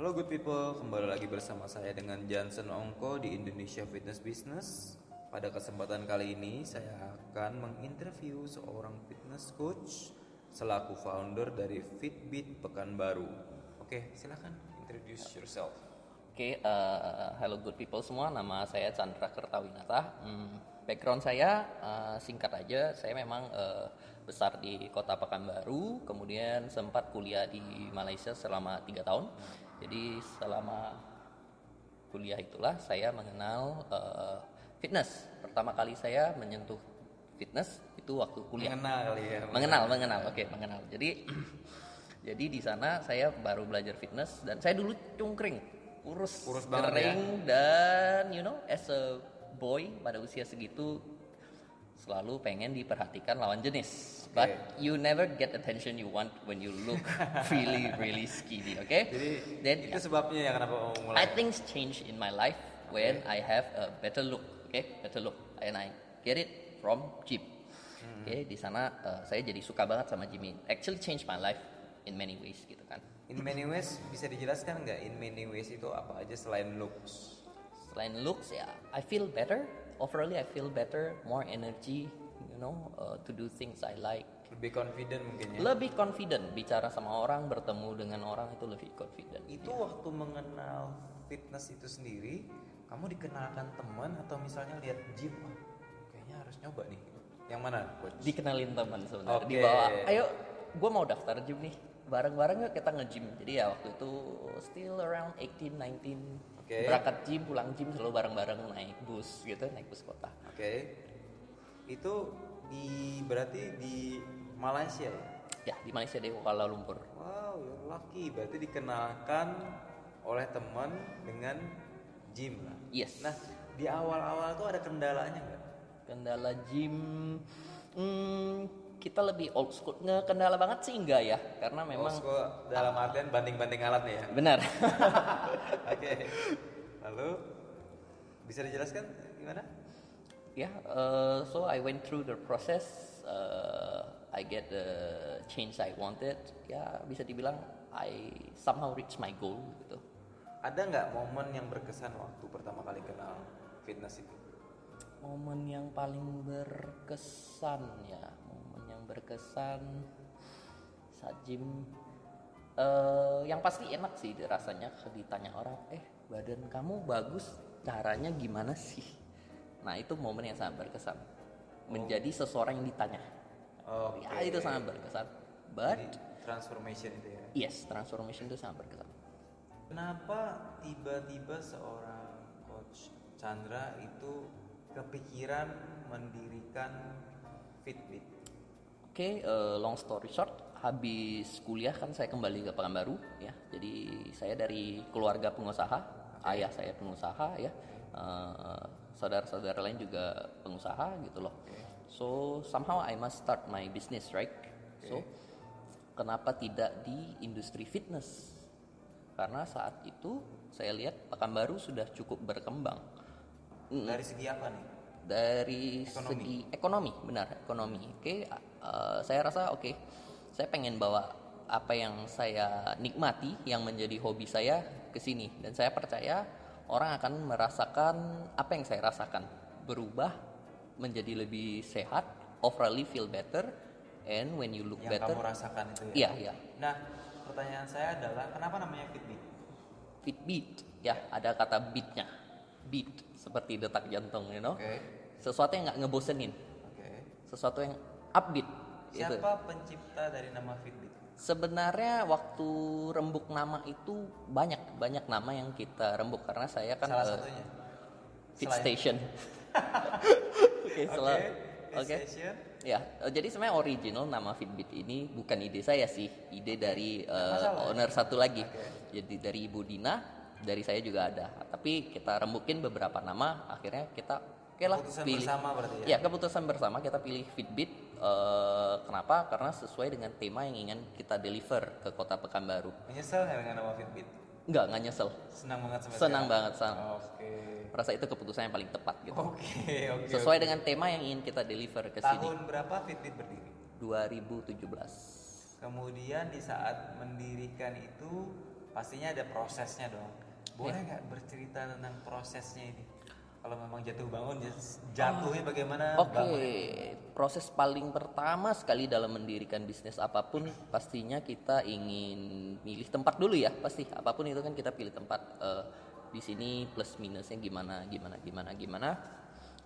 Halo good people, kembali lagi bersama saya dengan Johnson Ongko di Indonesia Fitness Business. Pada kesempatan kali ini saya akan menginterview seorang fitness coach selaku founder dari Fitbit Pekanbaru. Oke, silahkan introduce yourself. Oke, uh, hello good people semua. Nama saya Chandra Kertawinata. Hmm, background saya uh, singkat aja. Saya memang uh, besar di kota Pekanbaru, kemudian sempat kuliah di Malaysia selama tiga tahun. Jadi selama kuliah itulah saya mengenal uh, fitness. Pertama kali saya menyentuh fitness itu waktu kuliah. Mengenal kali ya. Mengenal, mengenal. Oke, mengenal. Jadi jadi di sana saya baru belajar fitness dan saya dulu cungkring, kurus, Kurus banget kering dan you know as a boy pada usia segitu selalu pengen diperhatikan lawan jenis. But you never get attention you want when you look really really skinny, oke? Jadi Then itu sebabnya ya kenapa mulai. I think change in my life when I have a better look, okay, better look, and I get it from gym. Hmm. Oke, di sana uh, saya jadi suka banget sama gym ini. Actually change my life in many ways gitu kan. In many ways bisa dijelaskan nggak? In many ways itu apa aja selain looks? Selain looks ya, I feel better. Overall I feel better, more energy, you know, uh, to do things I like. Lebih confident mungkin ya. Lebih confident bicara sama orang, bertemu dengan orang itu lebih confident. itu waktu mengenal fitness itu sendiri kamu dikenalkan teman atau misalnya lihat gym ah, kayaknya harus nyoba nih yang mana coach dikenalin teman sebenarnya Oke. dibawa ayo gue mau daftar gym nih bareng-bareng kita nge-gym jadi ya waktu itu still around 18 19 Oke. berangkat gym pulang gym selalu bareng-bareng naik bus gitu naik bus kota. Oke. Itu di berarti di Malaysia ya? Ya di Malaysia di Kuala Lumpur. Wow you're lucky. Berarti dikenalkan oleh teman dengan gym lah. Yes. Nah di awal-awal tuh ada kendalanya nggak? Kendala gym hmm, kita lebih old school nggak kendala banget sih enggak ya karena memang Memang dalam artian banding-banding alat nih ya benar oke lalu bisa dijelaskan gimana Yeah, uh, so I went through the process. Uh, I get the change I wanted. Ya bisa dibilang I somehow reach my goal gitu. Ada nggak momen yang berkesan waktu pertama kali kenal fitness itu? Momen yang paling berkesan ya, berkesan saat gym. eh, yang pasti enak sih rasanya ditanya orang, eh badan kamu bagus, caranya gimana sih? Nah itu momen yang sangat berkesan. Menjadi seseorang yang ditanya. Oke. Ya itu sangat berkesan. But Jadi, transformation itu ya. yes, transformation itu sangat berkesan. Kenapa tiba-tiba seorang coach Chandra itu kepikiran mendirikan Fitbit? Oke, eh, long story short, habis kuliah kan saya kembali ke Pekanbaru ya. Jadi saya dari keluarga pengusaha, ayah saya pengusaha ya. Eh, saudara-saudara lain juga pengusaha gitu loh. So somehow I must start my business, right? So kenapa tidak di industri fitness? Karena saat itu saya lihat Pekanbaru sudah cukup berkembang. Mm, Dari segi apa nih? dari Ekonomi. segi ekonomi benar ekonomi oke uh, saya rasa oke saya pengen bawa apa yang saya nikmati yang menjadi hobi saya ke sini dan saya percaya orang akan merasakan apa yang saya rasakan berubah menjadi lebih sehat overall feel better and when you look Yang better kamu rasakan itu ya? iya iya Nah, pertanyaan saya adalah kenapa namanya Fitbit? Fitbit ya ada kata beatnya beat seperti detak jantung you know Oke. sesuatu yang nggak ngebosenin Oke. sesuatu yang upbeat gitu. Siapa pencipta dari nama Fitbit? Sebenarnya waktu rembuk nama itu banyak banyak nama yang kita rembuk karena saya kan Salah eh, satunya. Fit Selain- Station. Oke, Oke. sela- Fit Oke. Station. Ya, eh, jadi sebenarnya original nama Fitbit ini bukan ide saya sih, ide dari masalah. owner satu lagi. Oke. Jadi dari Ibu Dina, dari saya juga ada. Tapi kita rembukin beberapa nama, akhirnya kita oke lah Keputusan pilih. bersama berarti ya? Ya, keputusan bersama kita pilih Fitbit. Eh, kenapa? Karena sesuai dengan tema yang ingin kita deliver ke Kota Pekanbaru. Menyesal nggak dengan nama Fitbit? Enggak, nggak nyesel. Senang banget sama Senang sekarang? banget, senang. Oke. Merasa itu keputusan yang paling tepat gitu. Oke, oke. Sesuai oke. dengan tema yang ingin kita deliver ke sini. Tahun berapa Fitbit berdiri? 2017. Kemudian di saat mendirikan itu pastinya ada prosesnya dong. Boleh nggak bercerita tentang prosesnya ini? Kalau memang jatuh bangun, jatuhnya bagaimana? Oke, bangunnya? proses paling pertama sekali dalam mendirikan bisnis apa pun pastinya kita ingin milih tempat dulu ya, pasti apa pun itu kan kita pilih tempat. Eh, di sini plus minusnya gimana, gimana, gimana, gimana.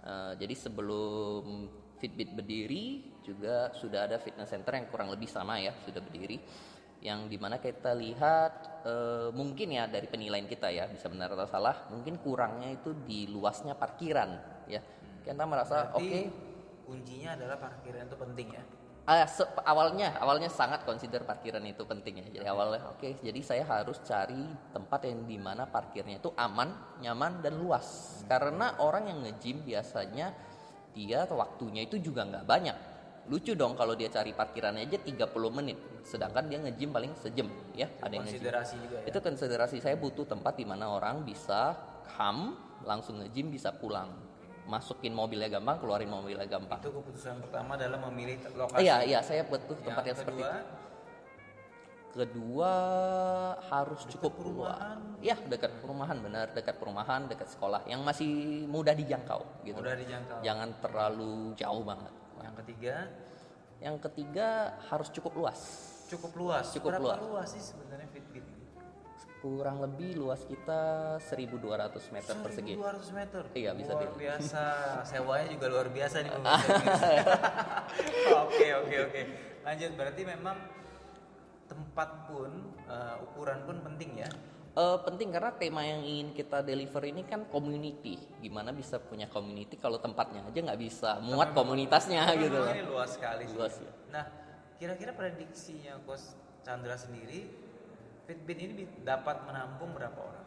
Eh, jadi sebelum Fitbit berdiri juga sudah ada fitness center yang kurang lebih sama ya sudah berdiri yang di mana kita lihat e, mungkin ya dari penilaian kita ya bisa benar atau salah mungkin kurangnya itu di luasnya parkiran ya kita merasa oke Berarti kuncinya adalah parkiran itu penting ya. Ah, se- awalnya awalnya sangat consider parkiran itu penting ya. Jadi awalnya oke, jadi saya harus cari tempat yang di mana parkirnya itu aman, nyaman dan luas. Karena orang yang nge-gym biasanya dia waktunya itu juga nggak banyak. Lucu dong kalau dia cari parkirannya aja 30 menit, sedangkan dia nge-gym paling sejam ya. Ada yang. Konsiderasi juga ya. Itu konsiderasi saya butuh tempat di mana orang bisa ham, langsung nge-gym bisa pulang. Masukin mobilnya gampang, keluarin mobilnya gampang. Itu keputusan pertama adalah memilih lokasi. Iya, iya, saya butuh Yang tempat yang seperti kedua, itu. Kedua harus cukup luas. Ya, dekat perumahan benar, dekat perumahan, dekat sekolah yang masih mudah dijangkau gitu. mudah dijangkau. Jangan terlalu jauh banget. Yang ketiga, Yang ketiga harus cukup luas. cukup luas. Cukup Berapa luas. luas sih sebenarnya Fitbit ini? Kurang lebih luas kita 1200 meter persegi. 1200 meter. Iya, bisa Luar di- biasa. Sewanya juga luar biasa nih. Oke, oke, oke. Lanjut berarti memang tempat pun eh, ukuran pun penting ya. Eh, penting karena tema yang ingin kita deliver ini kan community. Gimana bisa punya community kalau tempatnya aja nggak bisa muat komunitasnya Memang gitu. loh. Ini luas sekali sih. Luas ya. Nah, kira-kira prediksinya Coach Chandra sendiri Fitbit ini dapat menampung berapa orang?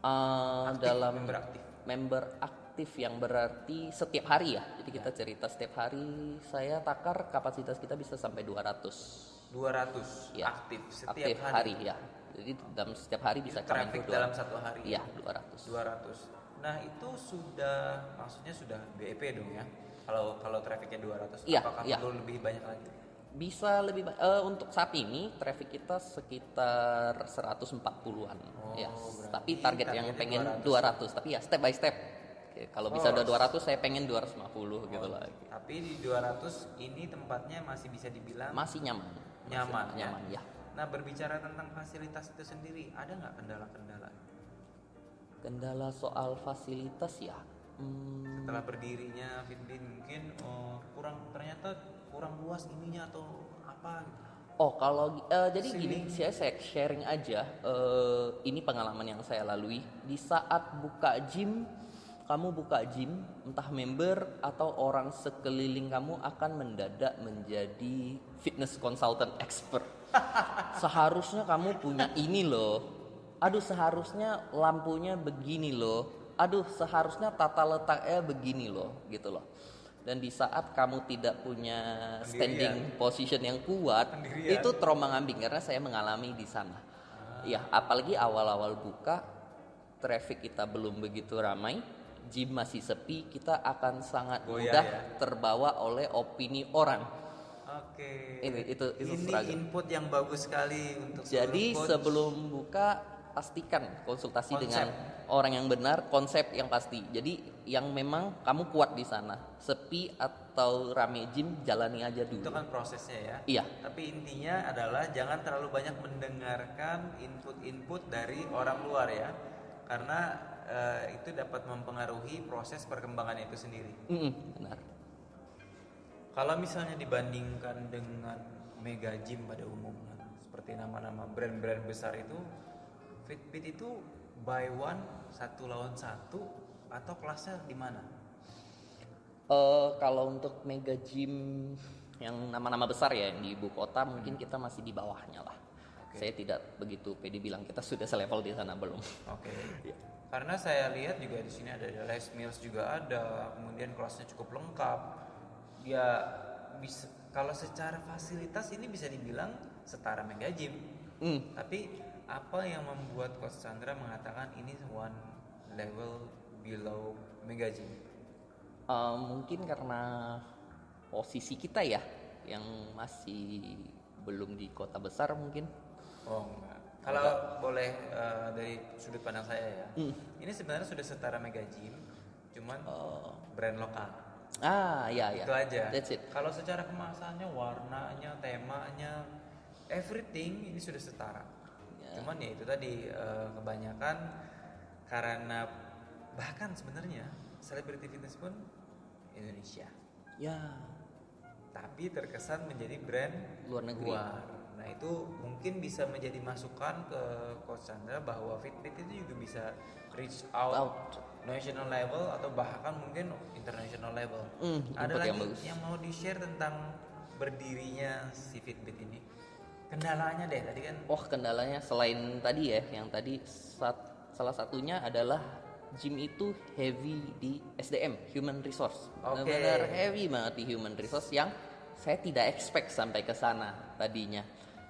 Eh, Aktif, dalam member aktif. member aktif yang berarti setiap hari ya. Jadi kita cerita setiap hari saya takar kapasitas kita bisa sampai 200 200 ya. aktif setiap aktif hari. ya. Jadi dalam setiap hari bisa kami Traffic dalam 200. satu hari. Iya, 200. 200. Nah, itu sudah maksudnya sudah BEP dong ya. Kalau kalau trafficnya 200, Iya, apakah iya. perlu lebih banyak lagi? Bisa lebih eh, untuk saat ini traffic kita sekitar 140-an ya. berarti Tapi target yang pengen 200. 200, tapi ya step by step. Oke, kalau bisa Oh. udah 200 saya pengen 250 gitu lah. Tapi di 200 ini tempatnya masih bisa dibilang Masih nyaman. Masih Nyaman, ya? nyaman ya. Nah, berbicara tentang fasilitas itu sendiri, ada nggak kendala-kendala Kendala soal fasilitas ya. Hmm, setelah berdirinya Fitbit mungkin oh, kurang ternyata kurang luas ininya atau apa? gitu. Oh kalau eh, jadi Sini. gini, saya saya sharing aja. eh, ini pengalaman yang saya lalui di saat buka gym, kamu buka gym, entah member atau orang sekeliling kamu akan mendadak menjadi fitness consultant expert. Seharusnya kamu punya ini loh. Aduh seharusnya lampunya begini loh. Aduh seharusnya tata letaknya begini loh, gitu loh. Dan di saat kamu tidak punya standing position yang kuat, Pendirian. itu terombang ambing karena saya mengalami di sana. Ya, apalagi awal-awal buka, traffic kita belum begitu ramai, gym masih sepi, kita akan sangat Goyah mudah ya. terbawa oleh opini orang. Oke. Ini itu itu Ini struggle. input yang bagus sekali untuk Jadi coach. sebelum buka pastikan konsultasi Konsep. dengan orang yang benar, konsep yang pasti. Jadi yang memang kamu kuat di sana. Sepi atau rame gym jalani aja itu dulu. kan prosesnya ya. Iya. Tapi intinya adalah jangan terlalu banyak mendengarkan input-input dari orang luar ya, karena eh, itu dapat mempengaruhi proses perkembangan itu sendiri. Mm-mm, benar. Kalau misalnya dibandingkan dengan mega gym pada umumnya, seperti nama-nama brand-brand besar itu, Fitbit itu buy one satu lawan satu atau kelasnya di mana? Eh, kalau untuk mega gym yang nama-nama besar ya yang di ibu kota mungkin kita masih di bawahnya lah. Saya tidak begitu pede bilang kita sudah selevel di sana belum. Oke. Karena saya lihat juga di sini ada Les Mills juga ada, kemudian kelasnya cukup lengkap. Ya bisa kalau secara fasilitas ini bisa dibilang setara mega gym. Hmm. Tapi apa yang membuat Coach Chandra mengatakan ini one level below mega gym? Eh, mungkin karena posisi kita ya yang masih belum di kota besar mungkin. Oh enggak. Kalau boleh eh, dari sudut pandang saya ya, Hmm. ini sebenarnya sudah setara Mega Gym, cuman Oh. brand lokal. Ah, ya ya. Itu aja. That's it. Kalau secara kemasannya, warnanya, temanya, everything ini sudah setara. Ya. Cuman ya itu tadi eh, kebanyakan karena bahkan sebenarnya selebriti fitness pun Indonesia, Ya. tapi terkesan menjadi brand Luar negeri. luar. Nah itu mungkin bisa menjadi masukan ke Coach Chandra bahwa Fitbit itu juga bisa reach out, Out. national level atau bahkan mungkin international level. Hmm, Ada lagi yang yang, mau di share tentang berdirinya si Fitbit ini. Kendalanya deh tadi kan. Oh kendalanya selain tadi ya, yang tadi sat- salah satunya adalah gym itu heavy di SDM, human resource. Oke. Benar-benar heavy banget di human resource yang saya tidak expect sampai ke sana tadinya.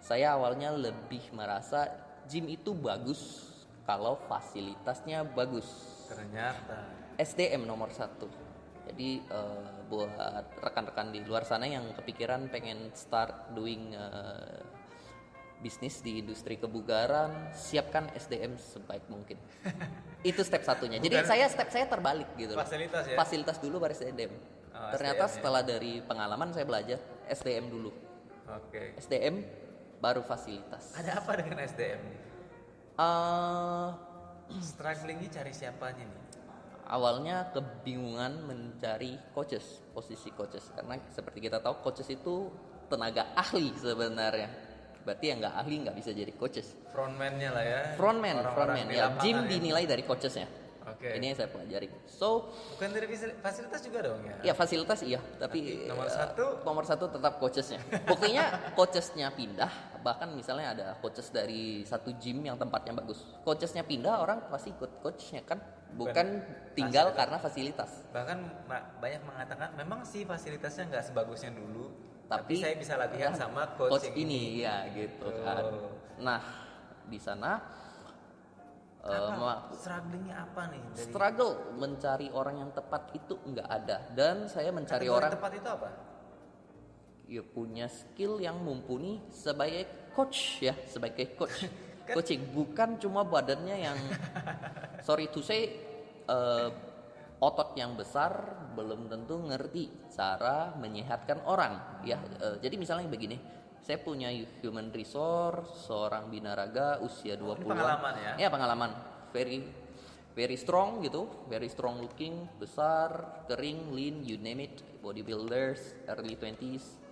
Saya awalnya lebih merasa gym itu bagus kalau fasilitasnya bagus. Ternyata SDM nomor satu. Jadi eh, buat rekan-rekan di luar sana yang kepikiran pengen start doing eh, bisnis di industri kebugaran, siapkan SDM sebaik mungkin. Itu step satunya. Jadi Bukan- saya step saya terbalik gitu. loh. Fasilitas ya? Fasilitas dulu baru SDM. Oh, Ternyata SDM ya. setelah dari pengalaman saya belajar SDM dulu. oke. SDM baru fasilitas. Ada apa dengan SDM nih? Eh, Strugglingnya cari siapanya nih? awalnya kebingungan mencari coaches, posisi coaches karena seperti kita tahu coaches itu tenaga ahli sebenarnya. Berarti yang nggak ahli nggak bisa jadi coaches. Frontman-nya lah ya. Frontman, Orang-orang frontman di ya. Gym ya. dinilai dari coachesnya. Oke. Ini yang saya pelajari. So Bukan dari fasil- fasilitas juga dong ya? ya fasilitas iya, tapi Tapi nomor eh, satu? nomor satu tetap coachesnya. Buktinya coachesnya pindah, bahkan misalnya ada coaches dari satu gym yang tempatnya bagus, coachesnya pindah orang pasti ikut coachnya kan, bukan tinggal fasilitas. karena fasilitas. Bahkan banyak mengatakan memang sih fasilitasnya nggak sebagus yang dulu, tapi, tapi, saya bisa latihan ya, sama coach, yang ini ya gitu kan. Nah, di sana Apa? ma- strugglingnya apa nih? Dari struggle mencari orang yang tepat itu nggak ada dan saya mencari kategori orang tepat itu apa? Ya punya skill yang mumpuni sebagai coach ya sebagai coach. Kan- coaching bukan cuma badannya yang sorry to say eh, otot yang besar belum tentu ngerti cara menyehatkan orang ya. Eh, jadi misalnya begini saya punya human resource seorang binaraga usia 20 pengalaman ya? ya pengalaman. Very very strong gitu very strong looking besar kering lean you name it bodybuilders early 20s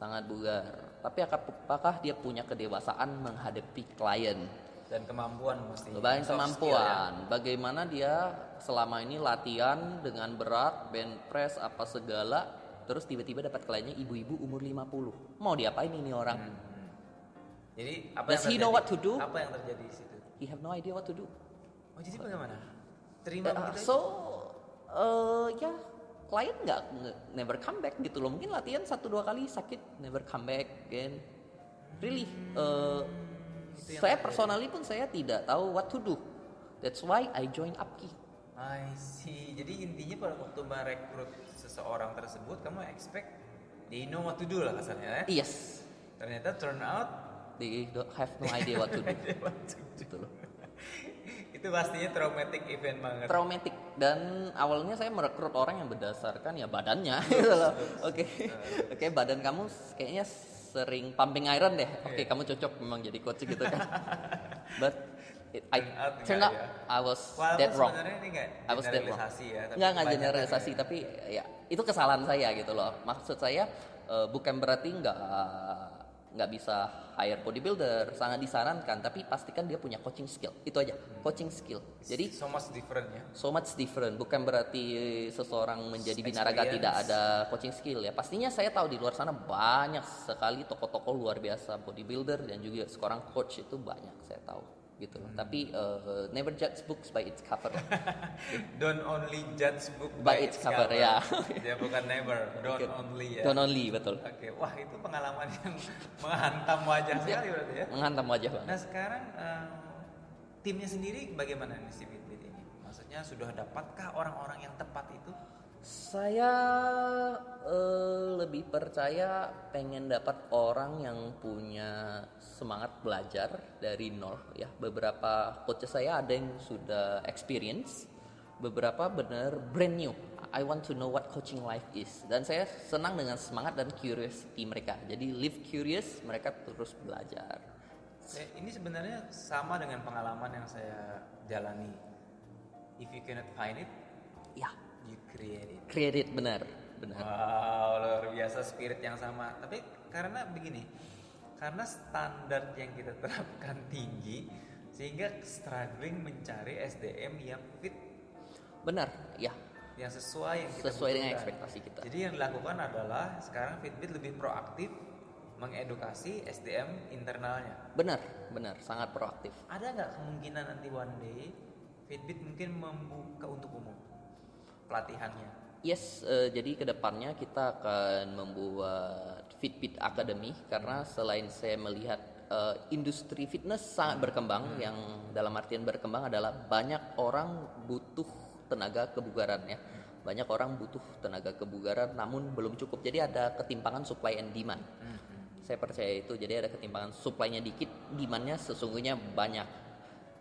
sangat bugar tapi apakah dia punya kedewasaan menghadapi klien Dan kemampuan mesti. banyak kemampuan bagaimana dia selama ini latihan dengan berat band press apa segala terus tiba-tiba dapat kliennya ibu-ibu umur 50 mau diapain ini orang ya. Jadi apa Does yang he know terjadi? what to do? Apa yang terjadi di situ? he have no idea what to do Oh jadi bagaimana? Terima Uh, so uh, ya klien nggak never come back gitu loh. Mungkin latihan satu dua kali sakit never come back again really uh, Itu saya personally pun saya tidak tahu what to do. That's why I join Upki. I see. Jadi intinya pada waktu merekrut seseorang tersebut, kamu expect they know what to do lah kasarnya ya. yes. Ternyata turn out they don't have no idea what to do. Gitu loh itu pastinya traumatic event banget. traumatic dan awalnya saya merekrut orang yang berdasarkan ya badannya gitu loh. Oke. Oke, badan kamu kayaknya sering pumping iron deh. Oke, Iya. kamu cocok memang jadi coach gitu kan. But it, I Turn out ya. I was Walaupun dead wrong. ini I was dead wrong. ya. tapi enggak kebanyakan generalisasi ya. tapi ya itu kesalahan saya gitu loh. Maksud saya eh, bukan berarti nggak nggak bisa hire bodybuilder, sangat disarankan, tapi pastikan dia punya coaching skill. Itu aja, coaching skill. Jadi so much different ya. so much different bukan berarti seseorang menjadi binaraga Experience. tidak ada coaching skill ya pastinya saya tahu di luar sana banyak sekali tokoh-tokoh luar biasa bodybuilder dan juga seorang coach itu banyak saya tahu gitu loh tapi uh, never judge books by its cover Don't only judge book By its cover, ya. ya bukan never, don't only ya. don't only betul Oke, wah itu pengalaman yang menghantam wajah sekali berarti ya. menghantam wajah banget Nah sekarang eh, timnya sendiri bagaimana nih si Fitbit ini? Maksudnya sudah dapatkah orang-orang yang tepat itu? Saya eh, lebih percaya pengen dapat orang yang punya semangat belajar dari nol ya. Beberapa coach saya ada yang sudah experience, beberapa benar brand new. I want to know what coaching life is. Dan saya senang dengan semangat dan curiosity mereka. Jadi live curious, mereka terus belajar. Ya, ini sebenarnya sama dengan pengalaman yang saya jalani. If you cannot find it, Ya, you create it. create it benar, benar. Wow, luar biasa spirit yang sama. Tapi karena begini, karena standar yang kita terapkan tinggi, sehingga struggling mencari SDM yang fit, Benar, ya. yang sesuai yang kita Sesuai dengan ekspektasi kita. Jadi yang dilakukan adalah sekarang Fitbit lebih proaktif mengedukasi SDM internalnya. Benar, benar, sangat proaktif. Ada nggak kemungkinan nanti one day Fitbit mungkin membuka untuk umum pelatihannya? Yes, eh, jadi ke depannya kita akan membuat Fitbit Academy karena selain saya melihat eh, industri fitness sangat berkembang, yang dalam artian berkembang adalah banyak orang butuh tenaga kebugaran ya, banyak orang butuh tenaga kebugaran, namun belum cukup. Jadi ada ketimpangan supply and demand. Saya percaya itu. Jadi ada ketimpangan supply-nya dikit, demand-nya sesungguhnya banyak.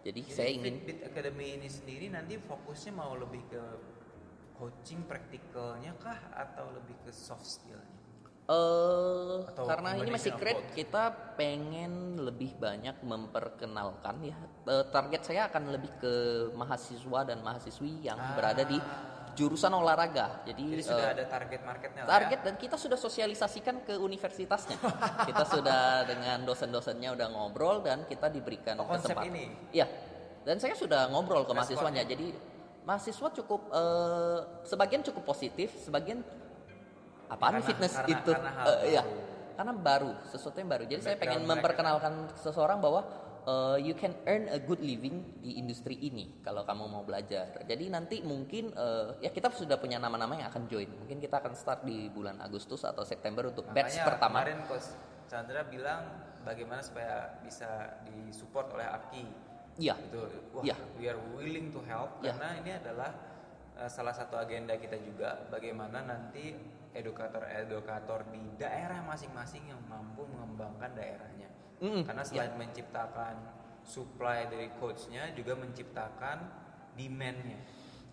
Jadi, Jadi saya ingin Fitbit Academy ini sendiri nanti fokusnya mau lebih ke coaching praktikalnya kah atau lebih ke soft skillnya? eh Atau karena ini masih both? kita pengen lebih banyak memperkenalkan ya. Eh, target saya akan lebih ke mahasiswa dan mahasiswi yang berada di jurusan olahraga. Jadi, Jadi sudah ada target marketnya lah target dan kita sudah sosialisasikan ke universitasnya. kita sudah dengan dosen-dosennya udah ngobrol dan kita diberikan Oh, konsep kesempatan. ini? Iya. Dan saya sudah ngobrol ke Responnya? mahasiswanya. Jadi mahasiswa cukup eh, sebagian cukup positif, sebagian apaan Karena- fitness karena- itu? karena hal iya. baru. Karena baru, sesuatu yang baru. Jadi saya pengen mereka. memperkenalkan seseorang bahwa eh, you can earn a good living di industri ini kalau kamu mau belajar. Jadi nanti mungkin eh, ya kita sudah punya nama-nama yang akan join. Mungkin kita akan start di bulan Agustus atau September untuk batch Makanya pertama. kemarin Coach Chandra bilang bagaimana supaya bisa disupport oleh APKI. Iya. Gitu. Wah, Iya. we are willing to help Iya. karena ini adalah uh, salah satu agenda kita juga bagaimana nanti edukator-edukator di daerah masing-masing yang mampu mengembangkan daerahnya. Mm-mm, Karena selain menciptakan supply dari coachnya juga menciptakan demand-nya.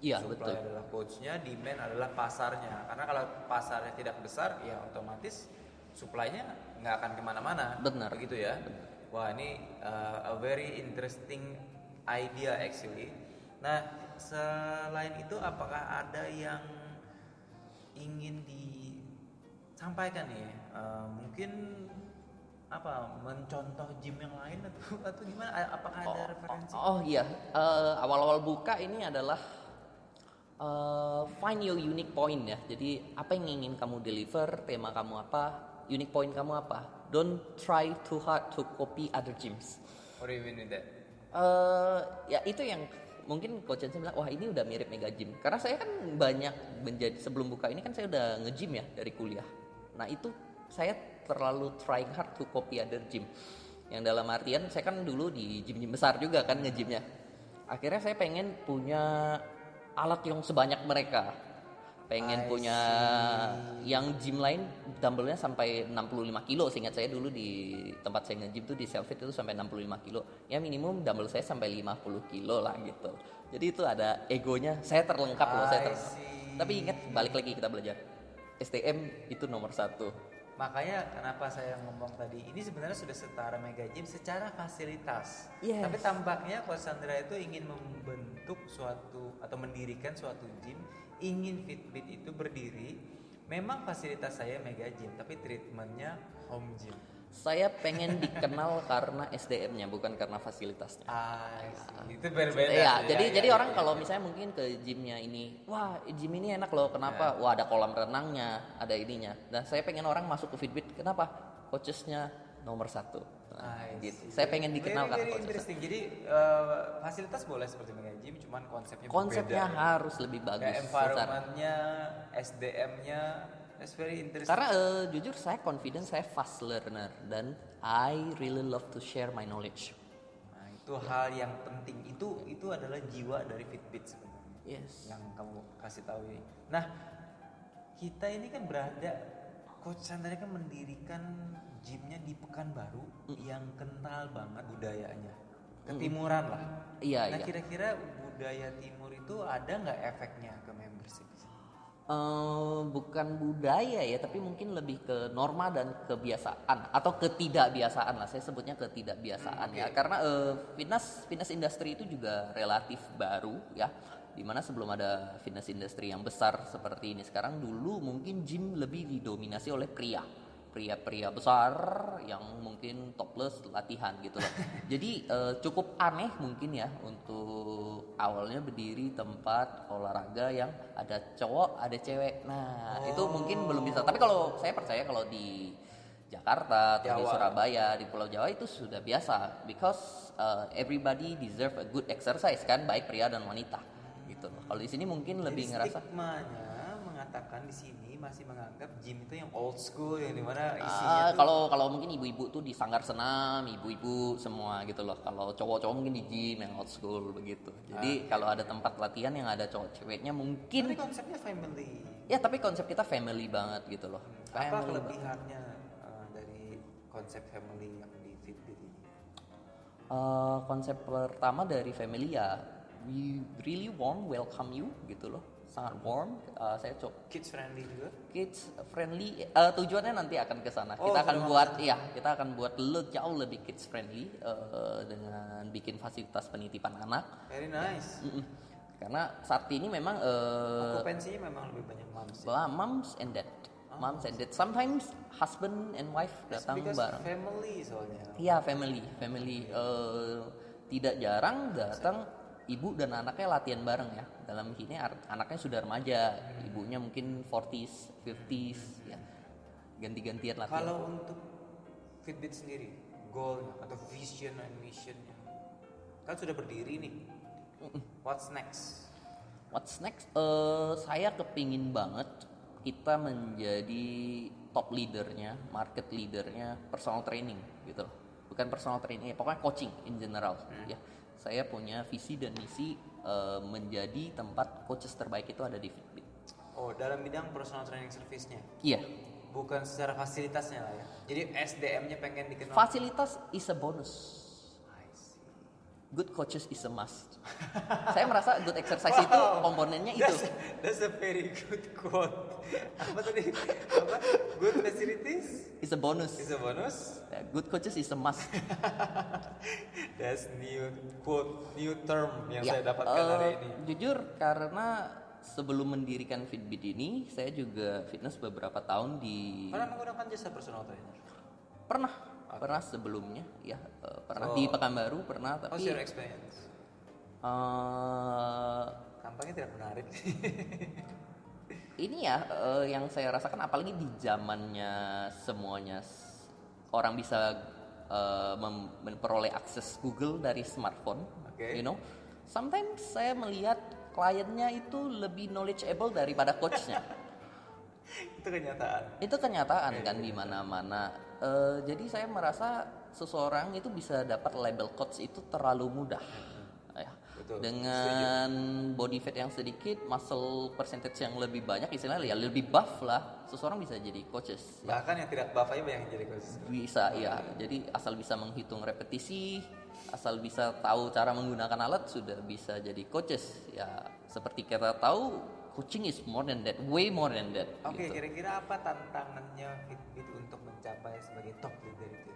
Iya, supply betul. adalah coachnya, demand adalah pasarnya. Karena kalau pasarnya tidak besar, ya otomatis supply-nya nggak akan ke mana-mana. Benar. Begitu ya. Wah ini uh, a very interesting idea actually. Nah selain itu apakah ada yang ingin disampaikan nih? Uh, mungkin apa mencontoh gym yang lain atau atau gimana? Apakah ada referensi? Oh, oh iya, Eh, awal-awal buka ini adalah eh, find your unique point ya. Jadi apa yang ingin kamu deliver, tema kamu apa, unique point kamu apa. Don't try too hard to copy other gyms. What do you mean with that? eh ya itu yang mungkin coach Jansen bilang wah ini udah mirip mega gym karena saya kan banyak menjadi sebelum buka ini kan saya udah nge-gym ya dari kuliah nah itu saya terlalu trying hard to copy other gym yang dalam artian saya kan dulu di gym-gym besar juga kan nge-gymnya akhirnya saya pengen punya alat yang sebanyak mereka pengen I punya yang gym lain dumbbellnya sampai 65 kilo. Seingat saya dulu di tempat saya nge-gym tuh di Selfit itu sampai 65 kilo. Ya minimum dumbbell saya sampai 50 kilo lah gitu. Jadi itu ada egonya. Saya terlengkap loh saya terlengkap. see. tapi ingat balik lagi kita belajar. STM itu nomor satu Makanya kenapa saya ngomong tadi ini sebenarnya sudah setara mega gym secara fasilitas. Yes. Tapi tampaknya Coach Sandra itu ingin membentuk suatu atau mendirikan suatu gym, ingin Fitbit itu berdiri. Memang fasilitas saya mega gym, tapi treatmentnya home gym. Saya pengen dikenal karena SDM-nya bukan karena fasilitasnya Ah, I see. itu berbeda. Iya, tuh, jadi ya, jadi ya, orang ya. kalau misalnya mungkin ke gymnya ini, wah gym ini enak loh, kenapa? Wah ada kolam renangnya, ada ininya. Dan saya pengen orang masuk ke Fitbit, kenapa? Coachesnya nomor satu. Nah, I gitu. Saya pengen dikenal karena very coachesnya. interesting. Jadi eh, fasilitas boleh seperti mega gym, cuman konsepnya Konsepnya berbeda. harus lebih bagus. Environmentnya, SDM-nya, that's very interesting. Karena eh, jujur saya confident, saya fast learner dan I really love to share my knowledge. Nah, itu hal yang penting. Itu itu adalah jiwa dari Fitbit sebenarnya. Yes. Yang kamu kasih tahu ini. Nah, kita ini kan berada Coach Chandra kan mendirikan gymnya di Pekanbaru yang kental banget budayanya ketimuran lah Iya, nah iya. kira-kira budaya timur itu ada nggak efeknya ke membership Eh, bukan budaya ya, tapi mungkin lebih ke norma dan kebiasaan atau ketidakbiasaan lah. Saya sebutnya ketidakbiasaan ya, karena eh, fitness fitness industry itu juga relatif baru ya. Di mana sebelum ada fitness industry yang besar seperti ini sekarang dulu mungkin gym lebih didominasi oleh pria pria-pria besar yang mungkin topless latihan gitu loh. Jadi eh, cukup aneh mungkin ya untuk awalnya berdiri tempat olahraga yang ada cowok, ada cewek. Nah, itu mungkin belum bisa. Tapi kalau saya percaya kalau di Jakarta atau di Jawa. Surabaya, di Pulau Jawa itu sudah biasa because uh, everybody deserve a good exercise kan, baik pria dan wanita gitu loh. Kalau di sini mungkin lebih ngerasa stigmanya mengatakan di sini masih menganggap gym itu yang old school yang di mana Ah, isinya tuh kalau kalau mungkin ibu-ibu tuh di sanggar senam, ibu-ibu semua gitu loh. Kalau cowok-cowok mungkin di gym yang old school begitu. Jadi kalau ada tempat latihan yang ada cowok ceweknya tapi mungkin konsepnya family ya tapi konsep kita family banget gitu loh. apa Family banget. kelebihannya uh, dari konsep family yang di Fitbit ini Eh, konsep pertama dari family ya we really warm welcome you gitu loh. Sangat warm. Eh, saya coba kids friendly juga kids friendly eh, tujuannya nanti akan ke sana. Oh, kita akan buat ya, kita akan buat le- jauh lebih kids friendly eh, dengan bikin fasilitas penitipan anak. very nice Mm-mm. Karena saat ini memang eh okupansinya memang lebih banyak moms ya. moms and dad. Moms and dad. Sometimes husband and wife That's datang because bareng. family soalnya Iya, family, family eh, tidak jarang datang ibu dan anaknya latihan bareng ya. Dalam ini ar- anaknya sudah remaja, ibunya mungkin 40s, 50s ya. Ganti-gantian latihan. kalau untuk Fitbit sendiri goalnya atau vision and missionnya kan sudah berdiri nih what's next What's next? Eh, saya kepingin banget kita menjadi top leadernya, market leadernya, personal training gitu. Bukan personal training, ya, pokoknya coaching in general. Ya, saya punya visi dan misi eh, menjadi tempat coaches terbaik itu ada di Fitbit. oh dalam bidang personal training service-nya Iya, bukan secara fasilitasnya lah ya jadi SDM-nya pengen dikenal fasilitas is a bonus. Good coaches is a must. saya merasa good exercise itu komponennya itu. That's, that's a very good quote. Apa tadi? Apa? Good facilities Is a bonus. is a bonus. Good coaches is a must. That's new quote, new term yang Ya, saya dapatkan eh, hari ini. Jujur karena sebelum mendirikan Fitbit ini, saya juga fitness beberapa tahun di Pernah menggunakan jasa personal trainer? pernah pernah sebelumnya ya eh, pernah Oh. di Pekanbaru pernah How's tapi your experience? eh, Tampaknya tidak menarik. ini ya eh, yang saya rasakan apalagi di zamannya semuanya orang bisa mem- memperoleh akses Google dari smartphone, Oke. you know. Sometimes saya melihat kliennya itu lebih knowledgeable daripada coachnya. Itu kenyataan. itu kenyataan kan di mana-mana. Eh, jadi saya merasa seseorang itu bisa dapat label coach itu terlalu mudah. Ya. Betul, Dengan body fat yang sedikit, muscle percentage yang lebih banyak, istilahnya ya lebih buff lah, seseorang bisa jadi coaches. Ya. Bahkan yang tidak buff aja banyak yang jadi coach. Bisa ya. Jadi asal bisa menghitung repetisi, asal bisa tahu cara menggunakan alat sudah bisa jadi coaches. Ya seperti kita tahu, coaching is more than that, way more than that. Oke, gitu. kira-kira apa tantangannya Mencapai sebagai top leader itu?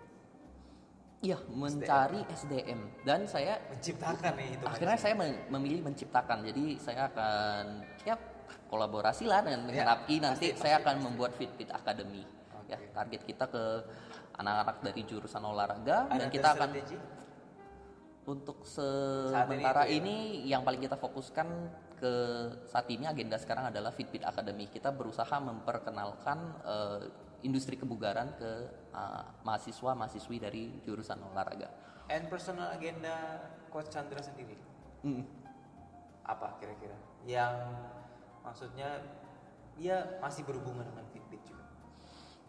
Iya, mencari SDM dan saya Menciptakan nih itu. akhirnya saya mem- memilih menciptakan. Jadi saya akan ya kolaborasi lah dengan Ya, Apki nanti pasti, saya pasti, akan membuat Fitbit Academy. Ya, target kita ke anak-anak dari jurusan olahraga dan Ada kita akan strategi? untuk ini sementara ya. ini, yang paling kita fokuskan ke saat ini agenda sekarang adalah Fitbit Academy. Kita berusaha memperkenalkan eh, industri kebugaran ke eh, mahasiswa-mahasiswi dari jurusan olahraga. And personal agenda Coach Chandra sendiri Mm. apa kira-kira? Yang maksudnya dia masih berhubungan dengan Fitbit juga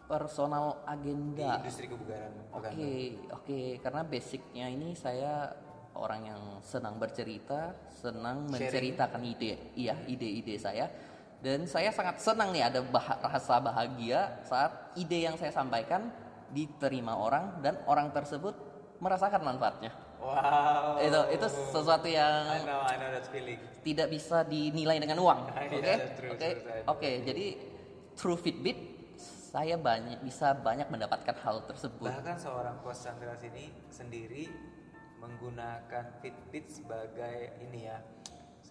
personal di agenda. industri kebugaran. Oke, bukan? oke, karena basicnya ini saya orang yang senang bercerita, senang Sharing. menceritakan ide, iya ide-ide saya. Dan saya sangat senang nih ada bah- rasa bahagia saat ide yang saya sampaikan diterima orang dan orang tersebut merasakan manfaatnya. Wow. Itu itu sesuatu I yang know, I know that feeling. tidak bisa dinilai dengan uang. Oke, true, oke, true, oke. Jadi through Fitbit saya banyak bisa banyak mendapatkan hal tersebut. Bahkan seorang coach Chandra sini sendiri menggunakan Fitbit sebagai ini ya,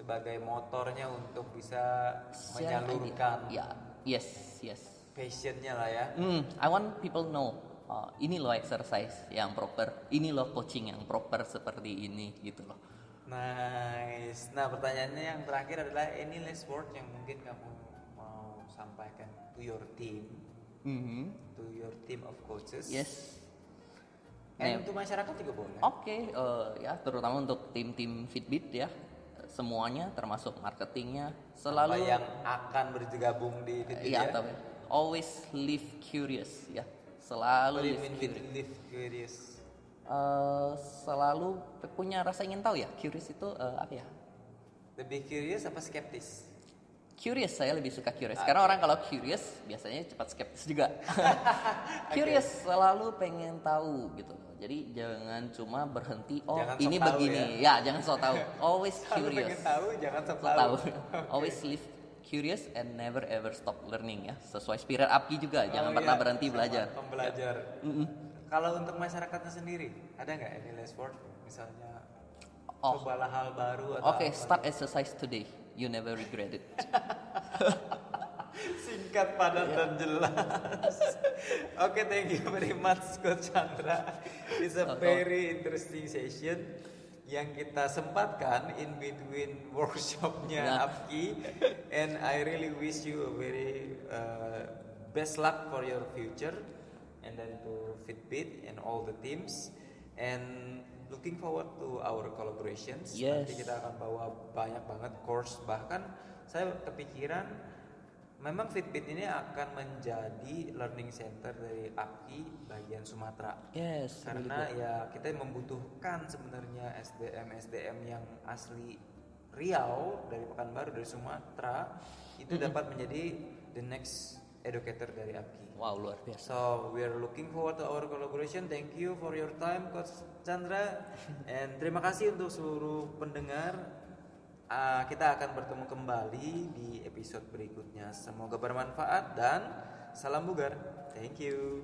sebagai motornya untuk bisa menyalurkan. Ya, yes, yes. passionnya lah ya. Hmm, I want people know. uh, ini loh exercise yang proper, ini loh coaching yang proper seperti ini gitu loh. Nice. Nah pertanyaannya yang terakhir adalah any last word yang mungkin kamu mau sampaikan to your team, Mhm. to your team of coaches. Yes. Nah, untuk masyarakat juga boleh. Oke, eh, ya terutama untuk tim-tim Fitbit ya, semuanya termasuk marketingnya Selalu selalu yang akan bergabung di Fitbit ya, ya. tapi always live curious ya, selalu live curious. live curious? Eh, selalu punya rasa ingin tahu ya. Curious itu eh, apa ya? Lebih curious apa skeptis? Curious saya lebih suka curious karena orang kalau curious biasanya cepat skeptis juga. curious selalu pengen tahu gitu. Jadi jangan cuma berhenti oh Jangan ini begini. Ya. jangan so tahu. Always curious. pengen tahu jangan So tahu. tahu. Always live curious and never ever stop learning ya. Sesuai spirit Apki juga, jangan Oh, pernah iya, berhenti sama belajar. Pembelajar. Kalau untuk masyarakatnya sendiri, ada nggak any last word? Misalnya Oh. cobalah hal baru atau Oke, apa? start exercise today. You never regret it. Singkat, padat Iya. dan jelas. Oke, thank you very much Coach Chandra. It's a very interesting session yang kita sempatkan in between workshopnya Ya. Apki and I really wish you a very uh, best luck for your future and then to Fitbit and all the teams and looking forward to our collaborations Yes. nanti kita akan bawa banyak banget course bahkan saya kepikiran memang Fitbit ini akan menjadi learning center dari APKI bagian Sumatera Yes, really karena good. ya kita membutuhkan sebenarnya SDM SDM yang asli Riau dari Pekanbaru dari Sumatera itu dapat menjadi the next educator dari APKI. Wow, luar biasa. So we are looking forward to our collaboration. Thank you for your time, Coach Chandra. And terima kasih untuk seluruh pendengar. Ah, kita akan bertemu kembali di episode berikutnya. Semoga bermanfaat dan salam bugar. Thank you.